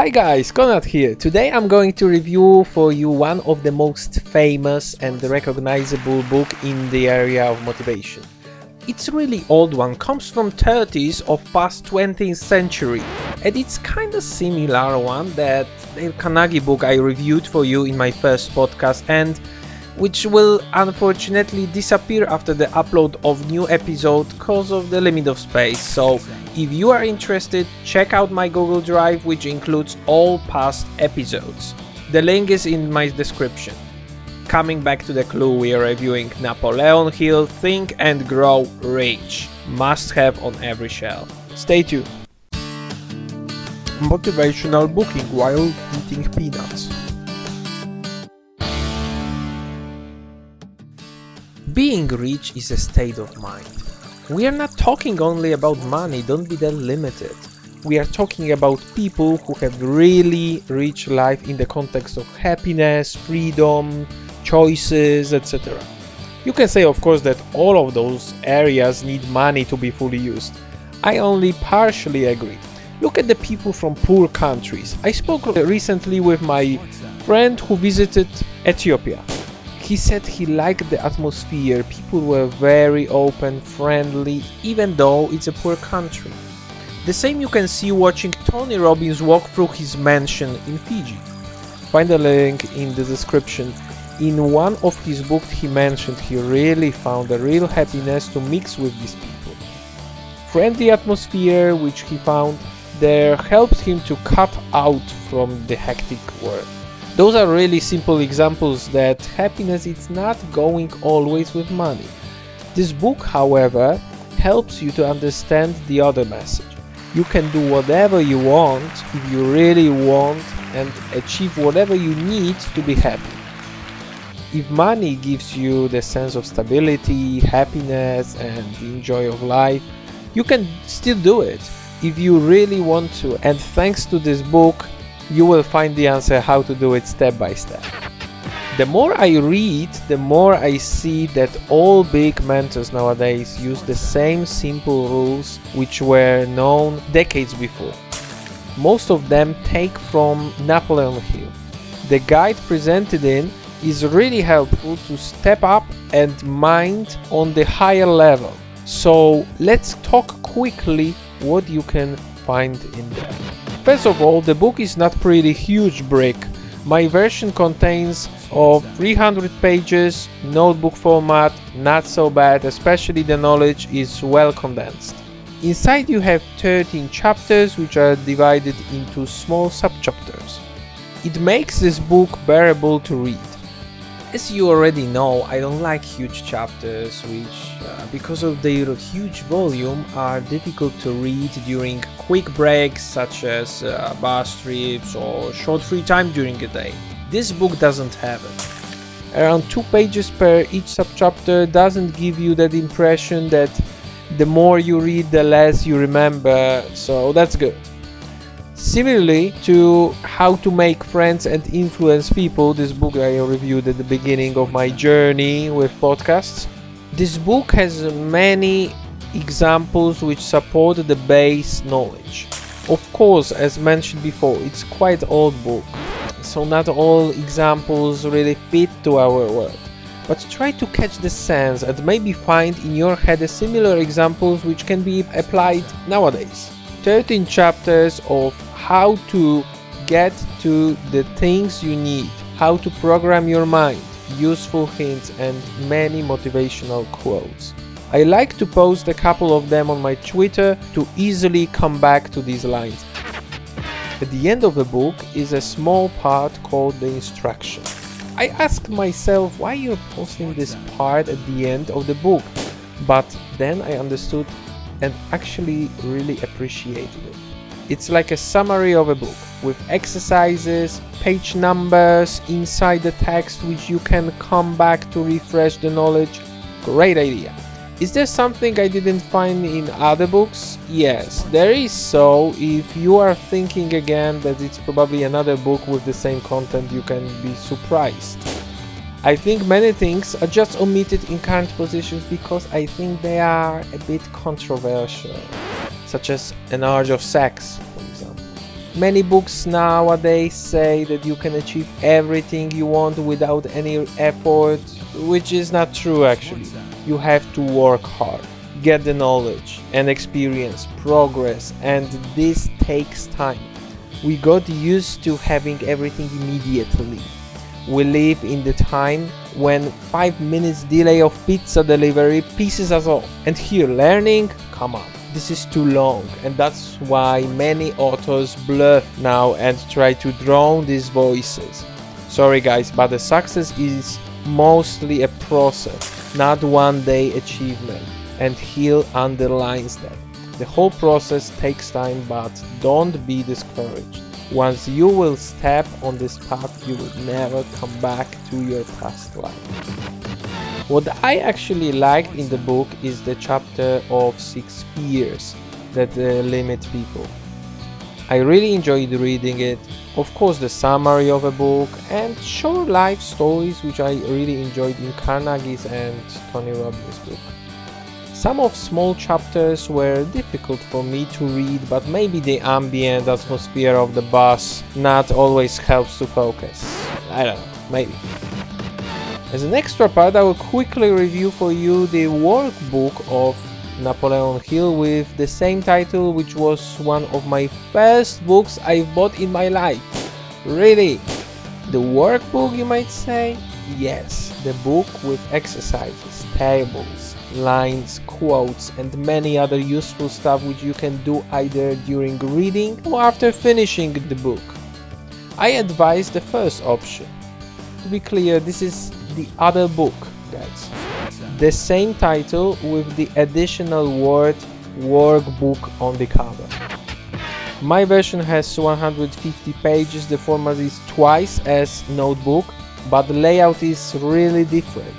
Hi guys, Konrad here. Today I'm going to review for you one of the most famous and recognizable book in the area of motivation. It's really old one, comes from 30s of past 20th century and it's kind of similar one that Dale Carnegie book I reviewed for you in my first podcast and which will unfortunately disappear after the upload of new episode cause of the limit of space. So if you are interested, check out my Google Drive which includes all past episodes. The link is in my description. Coming back to the clue, we are reviewing Napoleon Hill Think and Grow Rich. Must have on every shelf. Stay tuned. Motivational booking while eating peanuts. Being rich is a state of mind. We are not talking only about money, don't be that limited. We are talking about people who have really rich life in the context of happiness, freedom, choices, etc. You can say, of course, that all of those areas need money to be fully used. I only partially agree. Look at the people from poor countries. I spoke recently with my friend who visited Ethiopia. He said he liked the atmosphere, people were very open, friendly, even though it's a poor country. The same you can see watching Tony Robbins walk through his mansion in Fiji. Find the link in the description. In one of his books, he mentioned he really found a real happiness to mix with these people. Friendly atmosphere, which he found there, helps him to cut out from the hectic world. Those are really simple examples that happiness is not going always with money. This book, however, helps you to understand the other message. You can do whatever you want if you really want and achieve whatever you need to be happy. If money gives you the sense of stability, happiness, and joy of life, you can still do it if you really want to. And thanks to this book, you will find the answer how to do it step by step. The more I read, the more I see that all big mentors nowadays use the same simple rules which were known decades before. Most of them take from Napoleon Hill. The guide presented in is really helpful to step up and mind on the higher level. So let's talk quickly what you can find in there. First of all, the book is not pretty huge brick. My version contains of 300 pages, notebook format, not so bad, especially the knowledge is well condensed. Inside you have 13 chapters which are divided into small subchapters. It makes this book bearable to read. As you already know, I don't like huge chapters which, uh, because of their huge volume, are difficult to read during quick breaks such as uh, bus trips or short free time during the day. This book doesn't have it. Around two pages per each subchapter doesn't give you that impression that the more you read, the less you remember, so that's good. Similarly to How to Make Friends and Influence People, this book I reviewed at the beginning of my journey with podcasts, this book has many examples which support the base knowledge. Of course, as mentioned before, it's quite old book, so not all examples really fit to our world. But try to catch the sense and maybe find in your head a similar examples which can be applied nowadays. 13 chapters of how to get to the things you need, how to program your mind, useful hints, and many motivational quotes. I like to post a couple of them on my Twitter to easily come back to these lines. At the end of the book is a small part called the instruction. I asked myself why you're posting this part at the end of the book, but then I understood and actually really appreciated it. It's like a summary of a book with exercises, page numbers inside the text which you can come back to refresh the knowledge. Great idea. Is there something I didn't find in other books? Yes, there is so if you are thinking again that it's probably another book with the same content you can be surprised. I think many things are just omitted in current positions because I think they are a bit controversial such as An Art of Sex, for example. Many books nowadays say that you can achieve everything you want without any effort, which is not true actually. You have to work hard, get the knowledge and experience, progress, and this takes time. We got used to having everything immediately. We live in the time when 5 minutes delay of pizza delivery pisses us off. And here learning, come on this is too long and that's why many authors bluff now and try to drown these voices. Sorry guys but the success is mostly a process not one day achievement and hill underlines that. The whole process takes time but don't be discouraged. Once you will step on this path you will never come back to your past life what I actually liked in the book is the chapter of six fears that uh, limit people. I really enjoyed reading it. Of course, the summary of a book and short life stories, which I really enjoyed in Carnegie's and Tony Robbins' book. Some of small chapters were difficult for me to read, but maybe the ambient atmosphere of the bus not always helps to focus. I don't know, maybe. As an extra part, I will quickly review for you the workbook of Napoleon Hill with the same title, which was one of my first books I've bought in my life. Really? The workbook, you might say? Yes, the book with exercises, tables, lines, quotes, and many other useful stuff which you can do either during reading or after finishing the book. I advise the first option. To be clear, this is the other book, guys. The same title with the additional word workbook on the cover. My version has 150 pages, the format is twice as notebook, but the layout is really different.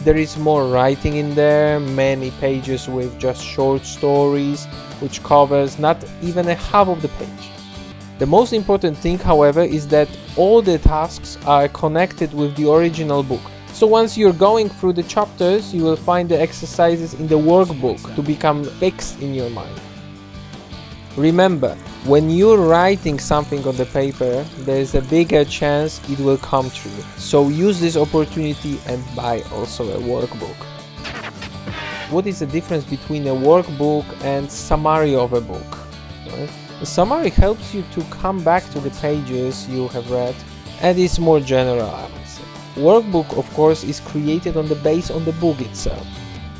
There is more writing in there, many pages with just short stories, which covers not even a half of the page. The most important thing, however, is that all the tasks are connected with the original book. So once you're going through the chapters, you will find the exercises in the workbook to become fixed in your mind. Remember, when you're writing something on the paper, there's a bigger chance it will come true. So use this opportunity and buy also a workbook. What is the difference between a workbook and summary of a book? The summary helps you to come back to the pages you have read and is more general Workbook of course is created on the base on the book itself,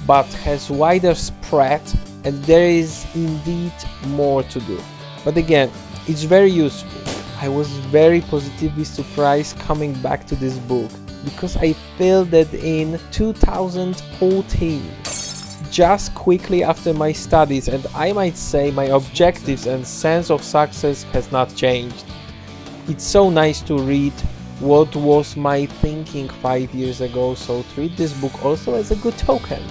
but has wider spread and there is indeed more to do. But again, it's very useful. I was very positively surprised coming back to this book because I felt that in 2014 just quickly after my studies and I might say my objectives and sense of success has not changed. It's so nice to read what was my thinking five years ago, so treat this book also as a good token.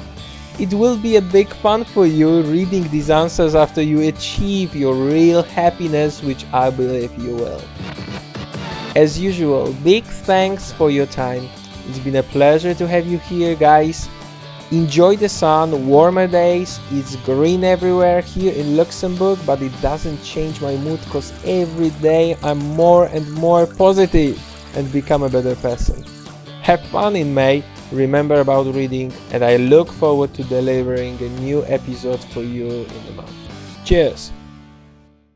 It will be a big fun for you reading these answers after you achieve your real happiness, which I believe you will. As usual, big thanks for your time. It's been a pleasure to have you here, guys. Enjoy the sun, warmer days. It's green everywhere here in Luxembourg, but it doesn't change my mood because every day I'm more and more positive and become a better person. Have fun in May, remember about reading, and I look forward to delivering a new episode for you in a month. Cheers!